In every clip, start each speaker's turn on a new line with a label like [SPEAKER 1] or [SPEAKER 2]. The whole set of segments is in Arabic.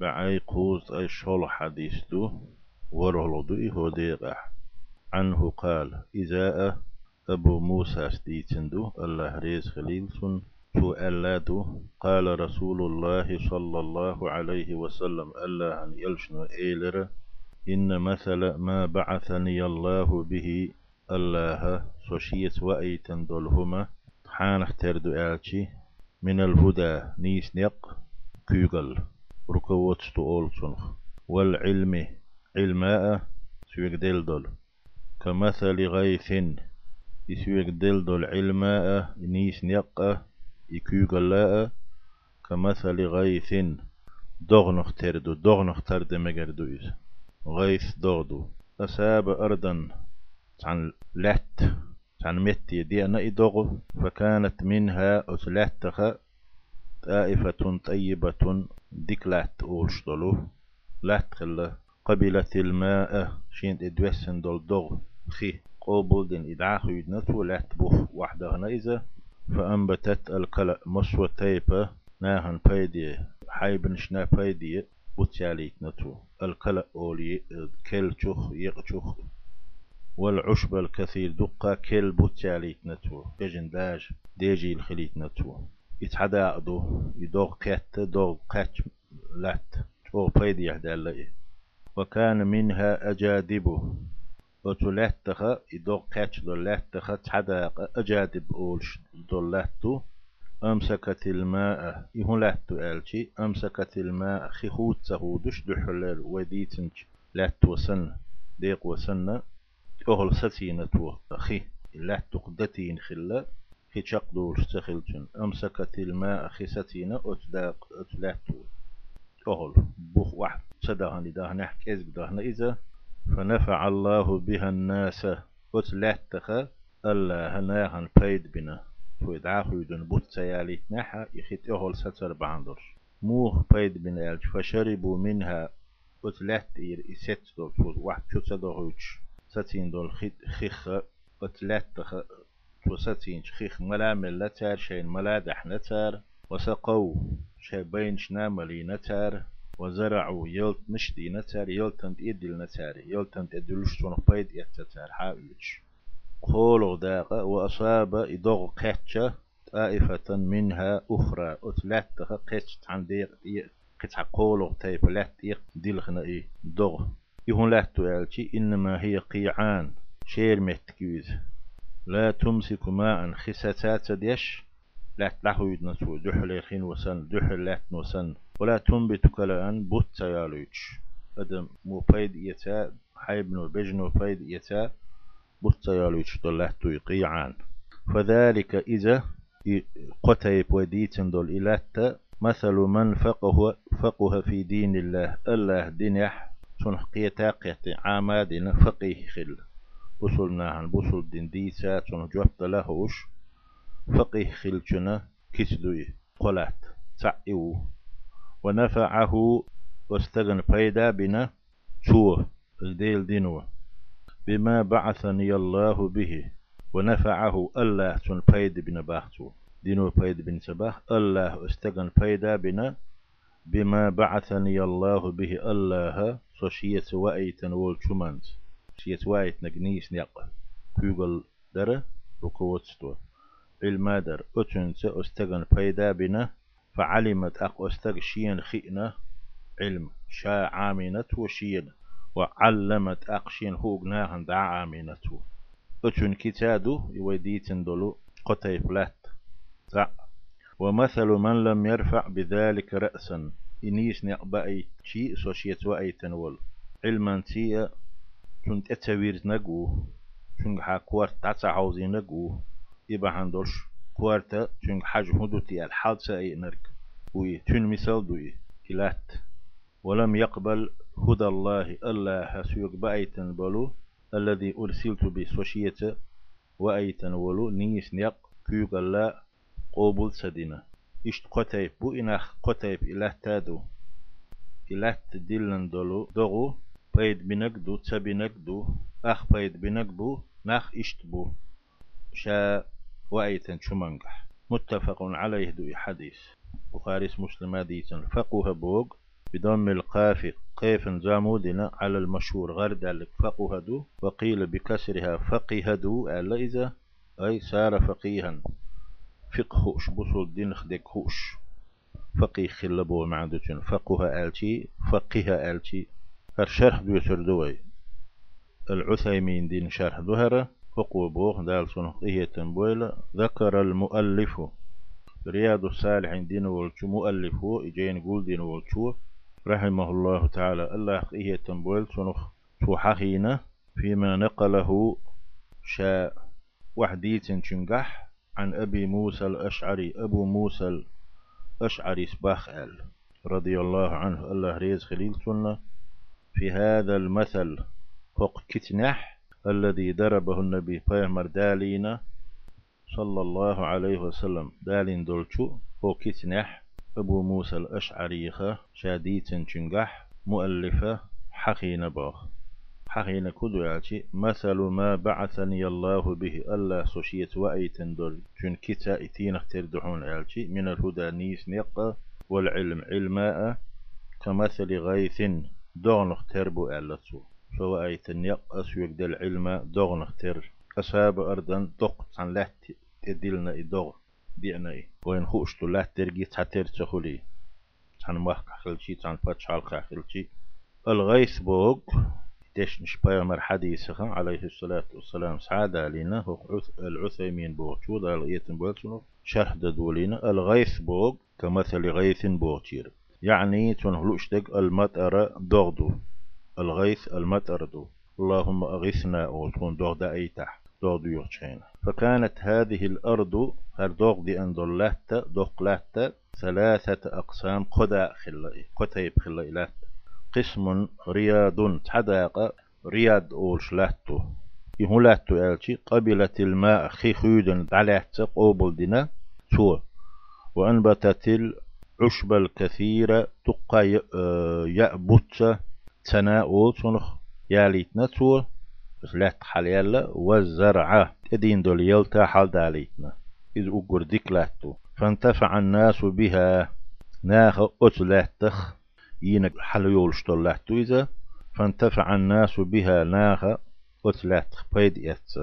[SPEAKER 1] بعي قوز أي شول حديث دو ورهلو دو إهو ديغح عنه قال إذا أبو موسى ستيتندو الله ريز خليل سن تو ألادو قال رسول الله صلى الله عليه وسلم الله أن يلشنو إيلر إن مثل ما بعثني الله به الله سوشيت وأيتن دولهما حانخ تردو آلشي من الهدى نيس نيق كيغل ركوت ستو والعلم علماء سويق دل كمثل غيث يسويق دل دول علماء نيس نيق يكيغل كمثل غيث دغنخ تردو دغنخ ترد مجردو إذا غيث دغدو أساب أرضا عن لات عن متي دي أنا إدغو فكانت منها أسلاتخ طائفة طيبة ديكلات أولشتلو لات خلا الماء شين إدوسن دول دغ خي قوبل دين إدعاخ يدنتو لات بوخ واحدة هنا إذا فأنبتت الكلأ مسوى تيبة ناهن بايدي حيبن شنا بايدي بوتياليت نتو الكلأ أولي كل تشوخ يقشوخ والعشب الكثير دقة كل بوتياليت نتو يجن داج ديجي الخليت نتو يتحدى أدو يدوغ كات دوغ قاتش لات أو بايدي يحدى وكان منها أجادبه وتلاتخ يدوغ قاتش دو لاتخ تحدى أجادب أولش دو لاتو. أمسكت الماء يهون لاتو ألشي. أمسكت الماء خي خوت سهودش دحلل وديتنج لاتو سن ديق وسن أهل ستينة خي لاتو قدتين خلا. شقدول سخلتن. أمسكت الماء خي ستينة أتداق أتلاتو أهل بوخ واحد. صدقني لداه نحك إزق دهنا إذا فنفع الله بها الناس. أتلاتخ الله هناهن بيد بنا. ويدعاه يدن بوت سيالي. نحا يخيت أهل ستر باندر. موه بيد بن ألج فشربوا منها. أتلات إير إسات دول فوز واحد. شو صدقوش ستين دول خيخ. أتلات تو ستين خيخ ملا تار شين ملا دح نتار. وسقوا شي بين شناملي نتار. وزرعوا يلت نشدي نتار يلتنت إدل نتار يلتنت إدلوش تون بيد يتتار حاويش قولوا داقة وأصاب إدغ قتشة طائفة منها أخرى. أتلاتها قتش عن ديق قتع قولوا تيب لات إيق دلخنا إيه دغ يهون لاتو إنما هي قيعان. شير متكيز لا تمسك ماء خساتات ديش لا تلحويد نسو دحل خين وسن. دحل لات وسن ولا تنبت كلان بوت يالوش أدم مو بيد يتا. حيبنو بجنو بيد يتا. بطيالو يشتلحتو يقيعان. فذلك إذا قتيب وديتن دول إلاتا مثل من فقه فقه في دين الله. الله دينح سنح قيتاقيت عامادنا فقيه خل. دين ديسا سنح جوبت لهوش فقيه خلجنا كسدوي قلات تعيو ونفعه واستغن فيدا بنا شو الديل دينوه. بما بعثني الله به ونفعه الله تن فايد بن باختو دينو فايد بن سباح الله استغن فايدا بنا. بما بعثني الله به الله سوشية وأيتن والشمانت شيت وايت نجنيس نيق. كيغل در ركوتستو المادر أتنس استغن فايدا بنا فعلمت أق استغ شين خئنا علم شا عامنت وشين. وعلمت أقشين هوغناهن دعا آمينتو أتون كتادو يوديتن دولو قطي فلات. زع ومثل من لم يرفع بذلك رأسا. إنيس نقبأي شيء سوشيت وأي تنول علما تيا كنت أتوير نقو شنك حا كوارت تعسى عوزي نقو إبا هندوش كوارتا شنك حاج هدوتي الحادثة أي نرك. وي تون مثال دوي إلات ولم يقبل هدى الله الله سيوك بأيتن بلو الذي أرسلت بسوشية وأيتن ولو نيس نيق كيوك الله قوبل سدينة. إشت قتيب بو إناخ قتيب إله تادو. إله تدلن دولو دغو بيد بنك دو تبنك دو أخ بيد بو ناخ إشت بو شا وأيتن شمنجح متفق عليه دو حديث بخاري مسلم ديتن فقه بوغ بدم القاف قيف زامودنا على المشهور ذلك فقهدو وقيل بكسرها فقهدو ألا إذا أي سار فقيها فقهوش بصول دين خدكوش فقيه خلبو معدتون فقه آلتي فقه آلتي هر شرح بيوتر دوي. العثيمين دين شرح ظهر فقو بوخ دال سنخ إيه تنبويل ذكر المؤلف. رياض الصالحين دين والشو مؤلفه إجين قول دين والشو. رحمه الله تعالى الله إيه تنبويل سنخ توحخينا فيما نقله شاء. وحديث شنقح عن أبي موسى الأشعري أبو موسى الأشعري سباخ آل رضي الله عنه الله ريز خليل سنة. في هذا المثل فوق كتنح الذي ضربه النبي بيمر دالينا صلى الله عليه وسلم. دالين دولشو فوق كتنح أبو موسى الأشعري شاديت شنقح مؤلفة حقين باخ حقين كدو مثل ما بعثني الله به الله سوشيت وأيتن دول. جن كتا إتين اختردحون من الهدى نيس نقا والعلم علماء كمثل غيث دغن اختربو ألتو سو أيتن يق أسويك دل علم دغن اختر أصاب أرضا دق عن لا تدلنا إدغ دينا إيه وين خوشتو لا ترجي تحتر تخولي. عن مخ خلشي عن فتش خلشي. الغيث بوغ. تشنش بيامر حديثها عليه الصلاة والسلام. سعادة لنا العثيمين بوغشو دا الغيث بوغشو شرح دولينا الغيث بوغ. كمثل غيث بوغشير يعني تنهلوش دق المطر دغدو الغيث المطر دو. اللهم أغثنا وتكون دغدا أيتح دغدو يوشين فكانت هذه الأرض هر دغدي أن دلت دقلت ثلاثة أقسام قدا خلا قتيب خلا قسم رياض تحداق رياض أولش لاتو يهولاتو ألشي قبلت الماء خيخيدا علات قوبل دينا تو وأنبتت العشب الكثيرة تقى آه، يأبت تناول صنخ ياليتنا تو لات حليلا والزرعة تدين دول يلتا حال داليتنا. إذ أقر ديكلاتو فانتفع الناس بها. ناخ أتلاتخ ينك حل يولشتو لاتو إذا. فانتفع الناس بها. ناخ أتلات بيد يتس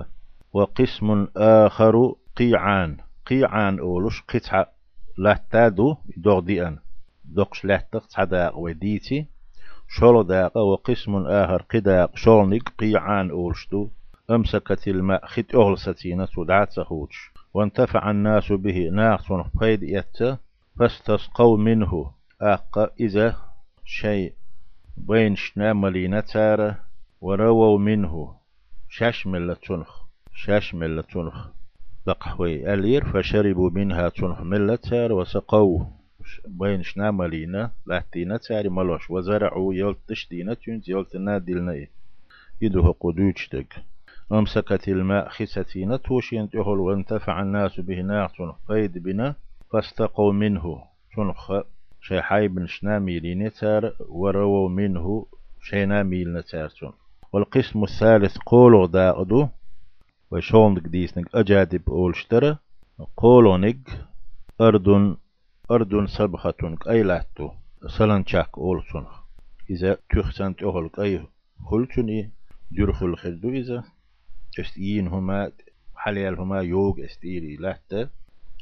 [SPEAKER 1] وقسم آخر قيعان. قيعان أولش قطعة لاتادو دوغ ديان دوغش لاتق تعداق وديتي. شول داق وقسم آخر قداق شولنك قيعان أولشتو. أمسكت الماء خت أغلستينة ودعت سخوش وانتفع الناس به ناقص بيد يتس فاستسقوا منه. أق إذا شيء بين شنا ملينة تارة. ورووا منه. شاش ملة تنخ. شاش ملة تنخ. لقحوي ألير فشربوا منها ملة تار وسقوا بين شنا ملينة لاتينة تار ملوش وزرعوا يلت تشدينة تنز يلت نادلنا يدوه قدوش دك أمسكت الماء خستينة توشين تهل وانتفع الناس به ناقص قيد بنا فاستقوا منه. تنخ شي حيب شنا ميلين تار ورووا منه شينا ميل نتارتون والقسم الثالث قولو داقدو وشون ديسنك أجادب أولشتر قولونك أردن أردن سبختونك أي لاتو سلنشاك أولسون إذا تخسنت أهلك أي خلتني جرخل خلدو إذا استيين هما حليال هما يوغ استيري لاتو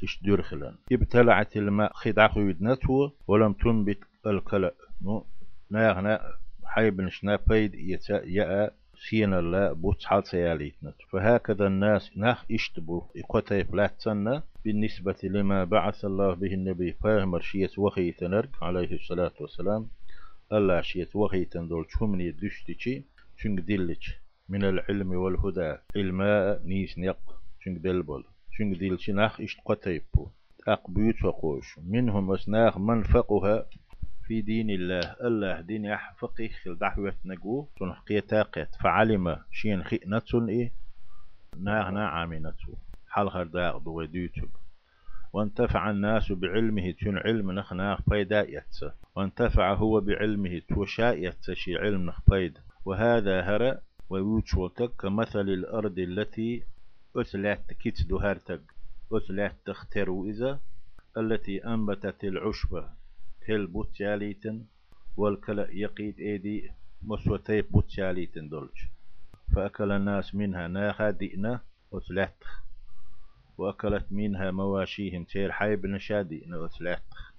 [SPEAKER 1] إش درخلا ابتلعت الماء خدع نتو ولم تنبت الكلا نو ناغنا حيب نشنا بيد يتا يا سينا لا بوت حال سياليتنا فهكذا الناس ناخ اشتبو إقوتي بلاتسنا بالنسبة لما بعث الله به النبي فاهم شيت وخي تنرك عليه الصلاة والسلام. الله شيت وخي تندول شمني دشتشي شنك دلش من العلم والهدى. علماء نيس نيق. شنك دلبول شنك ديل شناخ إشت قتيبو. أقبيت وقوش منهم أسناخ من فقها في دين الله. الله دين يح فقه خل دعوة نجو تنحقية تاقت فعلم شين نتسن إيه؟ ناغ نا عامنتو حال خرداق دو ديوتوب وانتفع الناس بعلمه تن علم نخناخ فيدا يتس وانتفع هو بعلمه توشاء يتشي علم نخ فيدا وهذا هرأ ويوتشوتك كمثل الأرض التي أتلات كيت دهارتك أتلات تختر إذا التي أنبتت العشبة تل بوتياليتن والكلا يقيد إيدي مسوتي بوتشالي تندولج فأكل الناس منها ناخا دئنا وتلاتخ وأكلت منها مواشيهم تير حيب نشادي نوتلاتخ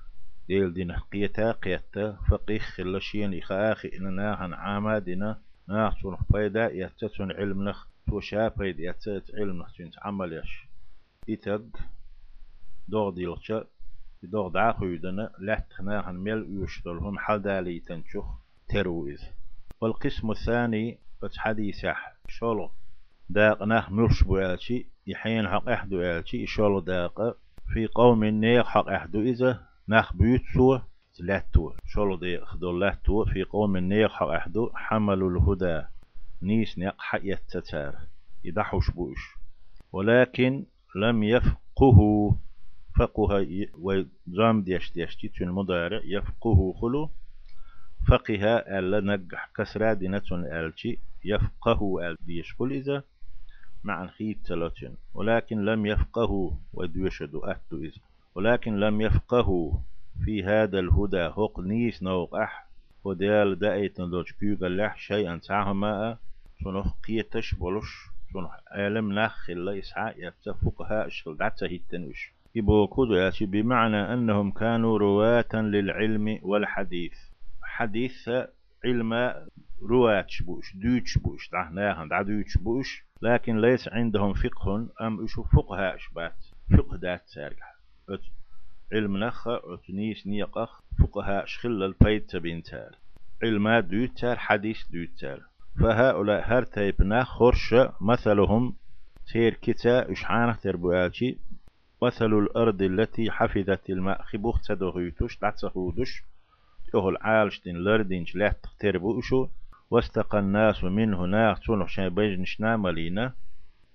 [SPEAKER 1] ديل دين قيتا قيتا فقيخ خلشين إخاخي إن ناهن عامادنا ناخصن فايدا يتتن علم نخ. توشا فايد يتت علم نخ تنت عمل يش. إتق دوغ ديلتشا دوغ داخو يدنا لحت ناهن ميل يشتلهم حال دالي تنشخ ترويز والقسم الثاني فتحديثح شولو داق نخ مرش بوالشي يحين حق أحدو آلشي شولو داق في قوم نيق حق أحدو إذا نخ بيوت سوى لاتو شولو دي خدو لاتو في قوم نيق حق أحدو حملوا الهدى نيس نيق حق يتتار يدحوش بوش ولكن لم يفقه فقه وزام ديش ديش تون مضارع يفقه خلو فقه ألا نجح كسرى دينة ألشي يفقه أل ديش كل إذا مع الخيت تلاتين. ولكن لم يفقهوا ودوشدوا أهدو إذ ولكن لم يفقهوا في هذا الهدى. هق نيس نوق أح. وديال دائت ندوش كيوغا لح شيئا تعهما. سنخ قيتش بلش سنخ ألم نخ الله يسعى يتفقها اشغل دعتا هيتنوش. ياتي بمعنى أنهم كانوا رواة للعلم والحديث؟ حديث علم رواتش بوش دوتش بوش دعنا دع دوتش بوش لكن ليس عندهم فقه أم إشو فقه أشبات فقه دات سارجع علم نخ أتنيس نيقخ فقه شخل البيت تبين تال علم دوتال حديث دوتال فهؤلاء هر تيبنا خرش مثلهم تير كتا إشعانه تربوالشي؟ مثل الأرض التي حفظت الماء. خبوخ تدغيتوش تعتخودش يهل عالشتين لردينش لا تربوشو واستقى الناس منه ناخ تنخ شان بيجنش ناملينا.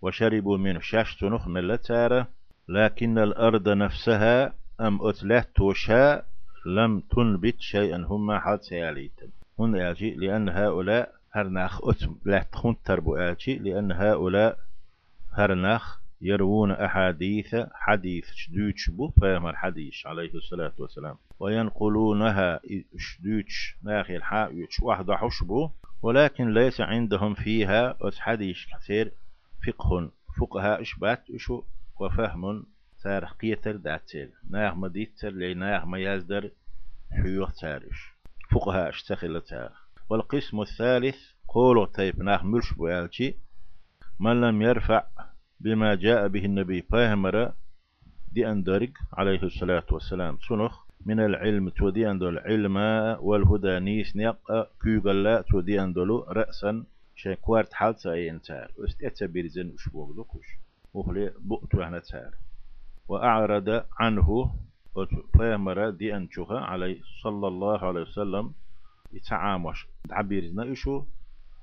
[SPEAKER 1] وشربوا منه شاش تنخ ملتارة لكن الأرض نفسها أم أتلت توشا لم تنبت شيئا هم حد سياليتا. هن يجي لأن هؤلاء هرناخ أتم. لا تخون تربو آجي لأن هؤلاء هرناخ يروون أحاديث حديث شدوش بو فهم الحديث عليه الصلاة والسلام. وينقلونها شدوش ناخي الحاء واحد حشبو ولكن ليس عندهم فيها حديث كثير فقه. فقهاء إشبات إشو وفهم تاريخ قيتر داتيل ناخ مديتر ما يزدر حيوخ تاريش فقهاء إشتخل والقسم الثالث قولوا تيب ناخ ملش بوالشي من لم يرفع بما جاء به النبي فاهمر دي أندرج عليه الصلاة والسلام. سنخ من العلم تودي أندل العلم والهدى نيس نيق كيغلا تودي أندلو رأسا شيء كوارت حال ساين تار واستيت بيرزن وشبوغ دوكوش وخلي بؤتو هنا تار. وأعرض عنه فيمر دي أنشوها عليه صلى الله عليه وسلم. يتعامش. تعبيرنا إشو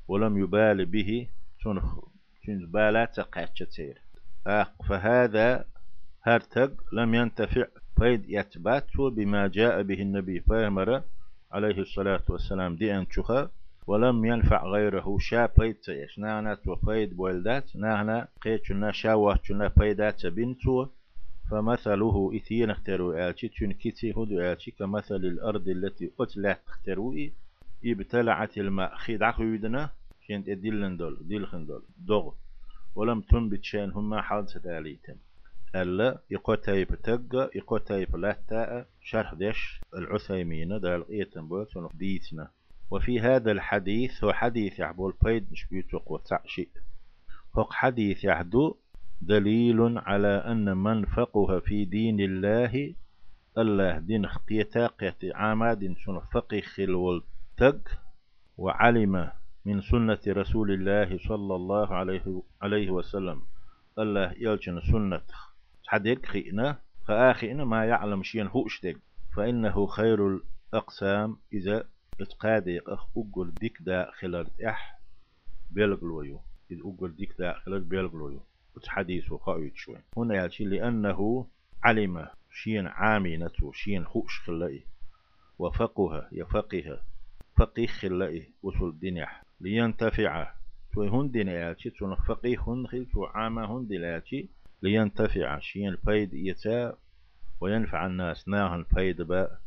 [SPEAKER 1] ولم يبال به. تنخ تنبالا تقاتشتير فهذا هرتق لم ينتفع. فيد يتبات بما جاء به النبي فيمر عليه الصلاة والسلام دي أنشوها ولم ينفع غيره. شا بيت نانا وفيد بولدات. قيتشنا شاوة فيدات بنتو. فمثله إثين اختروا آلشي تون كيتي هدو آلشي كمثل الأرض التي أتلت اختروا ابتلعت الماء. خيد خيودنا شنت ديلن دول ديلخن دول دوغ ولم تنبت شان هما حادثة آليتن ألا يقوتايب تقى يقوتايب لاتا شرح ديش العثيمين دال إيتن بوتن ديتنا. وفي هذا الحديث هو حديث يعبول بيد مش بيتوق وتعشي. هو حديث يحدو دليل على أن من فقه في دين الله الله دين خقيتا قيت عاماد سن فقه خلول تق وعلم من سنة رسول الله صلى الله عليه عليه وسلم. الله يلجن سنة. حديك خينا فآخئنا ما يعلم شيئا هو اشتق فإنه خير الأقسام إذا اتقادي أخ أقول ديك دا خلال إح بيلغلويو. إذ أقول ديك دا خلال بيلغلويو حديث وقائد شوي. هنا يأتي لأنه علم شين عامينة شين خوش خلائي وفقه يفقه فقه خلائي وصل الدنيا. لينتفع. تو هن دنياتي تو فقه هن خل تو دلاتي لينتفع. شين فايد يتا وينفع الناس. ناهن فايد باء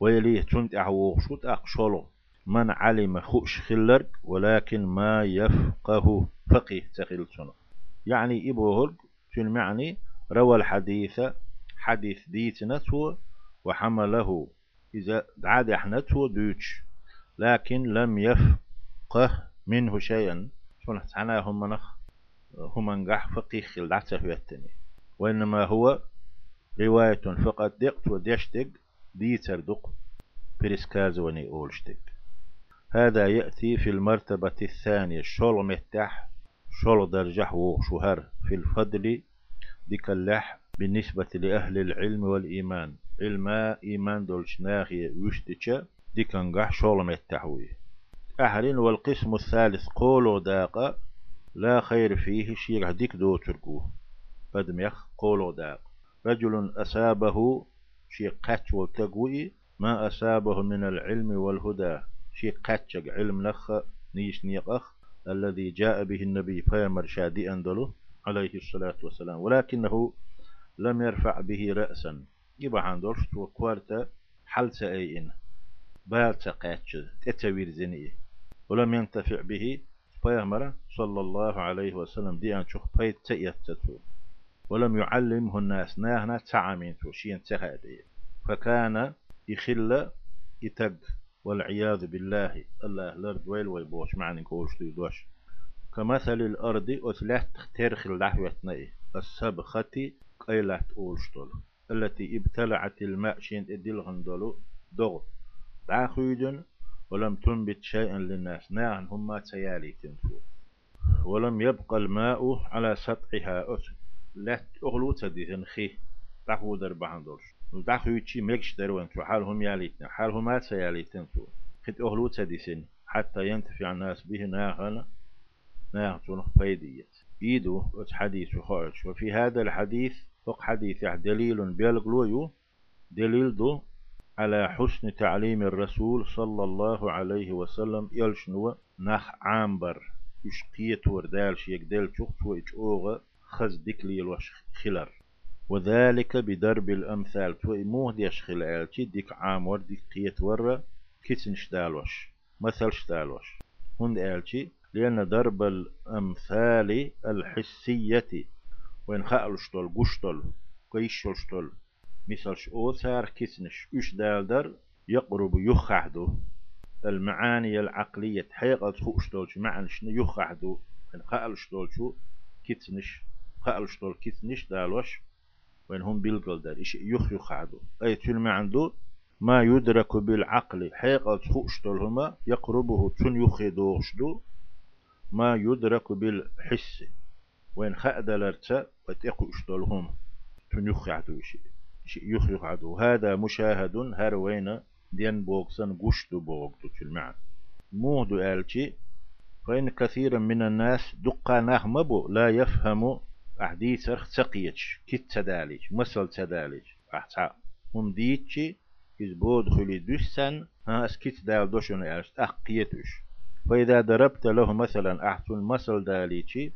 [SPEAKER 1] ويليه تنت أحوه شوت أقشلو من علم خوش خلرك ولكن ما يفقه فقه تخيل يعني إبوهرك تن معني روى الحديث حديث ديتنته وحمله إذا عاد احنته دوتش لكن لم يفقه منه شيئا. شون حنا هم نخ هم نجح فقه خل وإنما هو رواية فقط. دقت وديشتق ديتر دق بريسكاز وني أولشتق هذا يأتي في المرتبة الثانية. شول متح شول درجة وشهر في الفضل ديك اللح بالنسبة لأهل العلم والإيمان. علما إيمان دولش ناخي وشتشا ديك انقح شول متحوي أهل والقسم الثالث قولوا داقة لا خير فيه شيء ديك دو تركوه بدميخ قولوا داق. رجل أسابه شي قتش وتقوي ما أسابه من العلم والهدى. شي قتش علم لخ نيش نيقخ الذي جاء به النبي فيمر شادي أندلو عليه الصلاة والسلام. ولكنه لم يرفع به رأسا. يبقى عندوش وكوارتا حل سأيين بالتا قاتش تتوير زنيه ولم ينتفع به فيمر صلى الله عليه وسلم دي شوخ بيت تأيتتو. ولم يعلمه الناس ناهنا تعامين توشين تهادي فكان يخل يتق والعياذ بالله الله لرد ويل ويبوش معني كوش دوش. كمثل الأرض أثلت ترخ اللحوة السبخة قيلت أولشتول. التي ابتلعت الماء شين إدل غندولو دغ داخويدن ولم تنبت شيئا للناس. ناهن هما تيالي تنفو. ولم يبقى الماء على سطحها. أثل لا أغلو تدي خي تحو در بهندورش تحو يتشي مكش دروان تو حالهم ياليتنا حالهم ما سياليتن تو خد أغلو تدي حتى ينتفع الناس به ناهنا ناهتون فيدية إيدو أت حديث خارج. وفي هذا الحديث فق حديث دليل بيلغلويو. دليل دو على حسن تعليم الرسول صلى الله عليه وسلم. يلشنو نخ عامبر. يشقيت وردال شيك دل شخص وإج أوغا خز ديكلي الوش خلر وذلك بدرب الأمثال. تو موه ديش خلالتي ديك عام ديك قيت ورا كيتن شتالوش مثل شتالوش هند آلتي لأن درب الأمثال الحسية. وين خالشتول قشتول قيشولشتول مثل أوثار كيتنش إش دالدر يقرب يخعدو المعاني العقلية حقيقة خوشتولش معنى شنو يخعدو خالشتولشو كيتنش قالش دول كيت نش دالوش وين هم بيلقل دار إيش يخ يخعدو أي تلمي عنده ما يدرك بالعقل. حقيقة تخوش دول هما يقربه تن يخدوش دو ما يدرك بالحس. وين خأد لرتا وتقوش دول هم تن يخعدو إيش. يخ يخعدو هذا مشاهد هر وين دين بوغسن قشتو بوغتو تلمعن مهدو آلتي فإن كثيرا من الناس دقا نغمبو لا يفهم أحديث أرخ تقيتش كت تداليش مسل تداليش. أحتا هم ديتشي إز بود خلي دوسن ها أسكت دال دوشن أرست أحقيتوش فإذا ضربت له مثلا أحسن مسل داليشي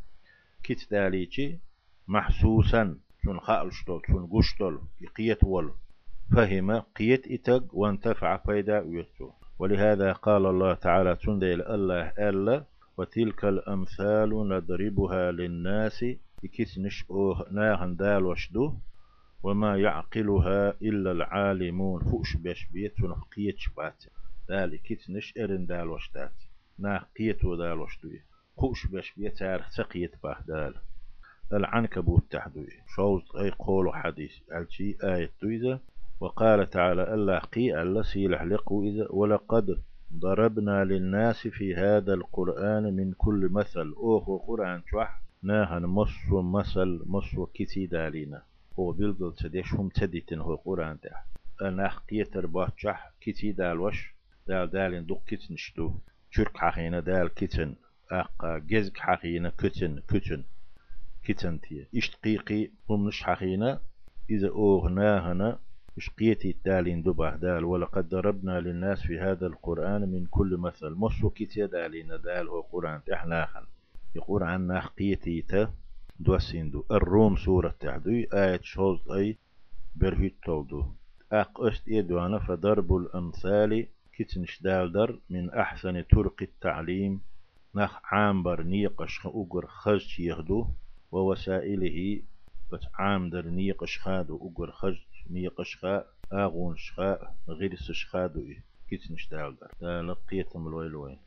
[SPEAKER 1] كت داليشي محسوسا. شون خالشتول شون قشتول قيت ول فهم قيت إتق وانتفع فإذا ويتو. ولهذا قال الله تعالى تندل الله ألا وتلك الأمثال نضربها للناس إكيس نش أوه ناهن دال وشدو. وما يعقلها إلا العالمون. فوش بيش بيت ونفقيت شبات. دال إكيس نش إرن دال وشدات. ناه قيتو دال وشدوي خوش بيش بيت سقيت باه دال. العنكبوت تحدوي شوز أي قول حديث الشي آية دويزة وقال تعالى الله قي الله سيلح لقو إذا. ولقد ضربنا للناس في هذا القرآن من كل مثل. أوه قرآن شوح. ناهن مصر مثل مصر كتي دالينا. هو بيلقل تديش هم تديتن هو قرآن ده أنا قيتر باتشح كتي دالوش دال دالين كتن شتو. ترك حقينا دال كتن. أقا جزك حقينا كتن كتن. كتن تي اشتقيقي هم نش حقينا إذا أوه ناهنا قيتي دالين دبه دال؟ ولقد ضربنا للناس في هذا القرآن من كل مثل. مصر كتي دالين دال هو قرآن تحناخن يقول عن قيتيتا دوسيندو الروم سورة تعدوي آية شوز أي برهيت تولدو. أق أست إدوانا فضرب الأمثال. كتنش دالدر من أحسن طرق التعليم. نخ عامبر نيقش أقر خج يهدو. ووسائله بس عامدر نيقش خادو أقر خج نيقش خا آغون شخا غير سشخادو إيه؟ كتنش دالدر دالقيتم الويلوين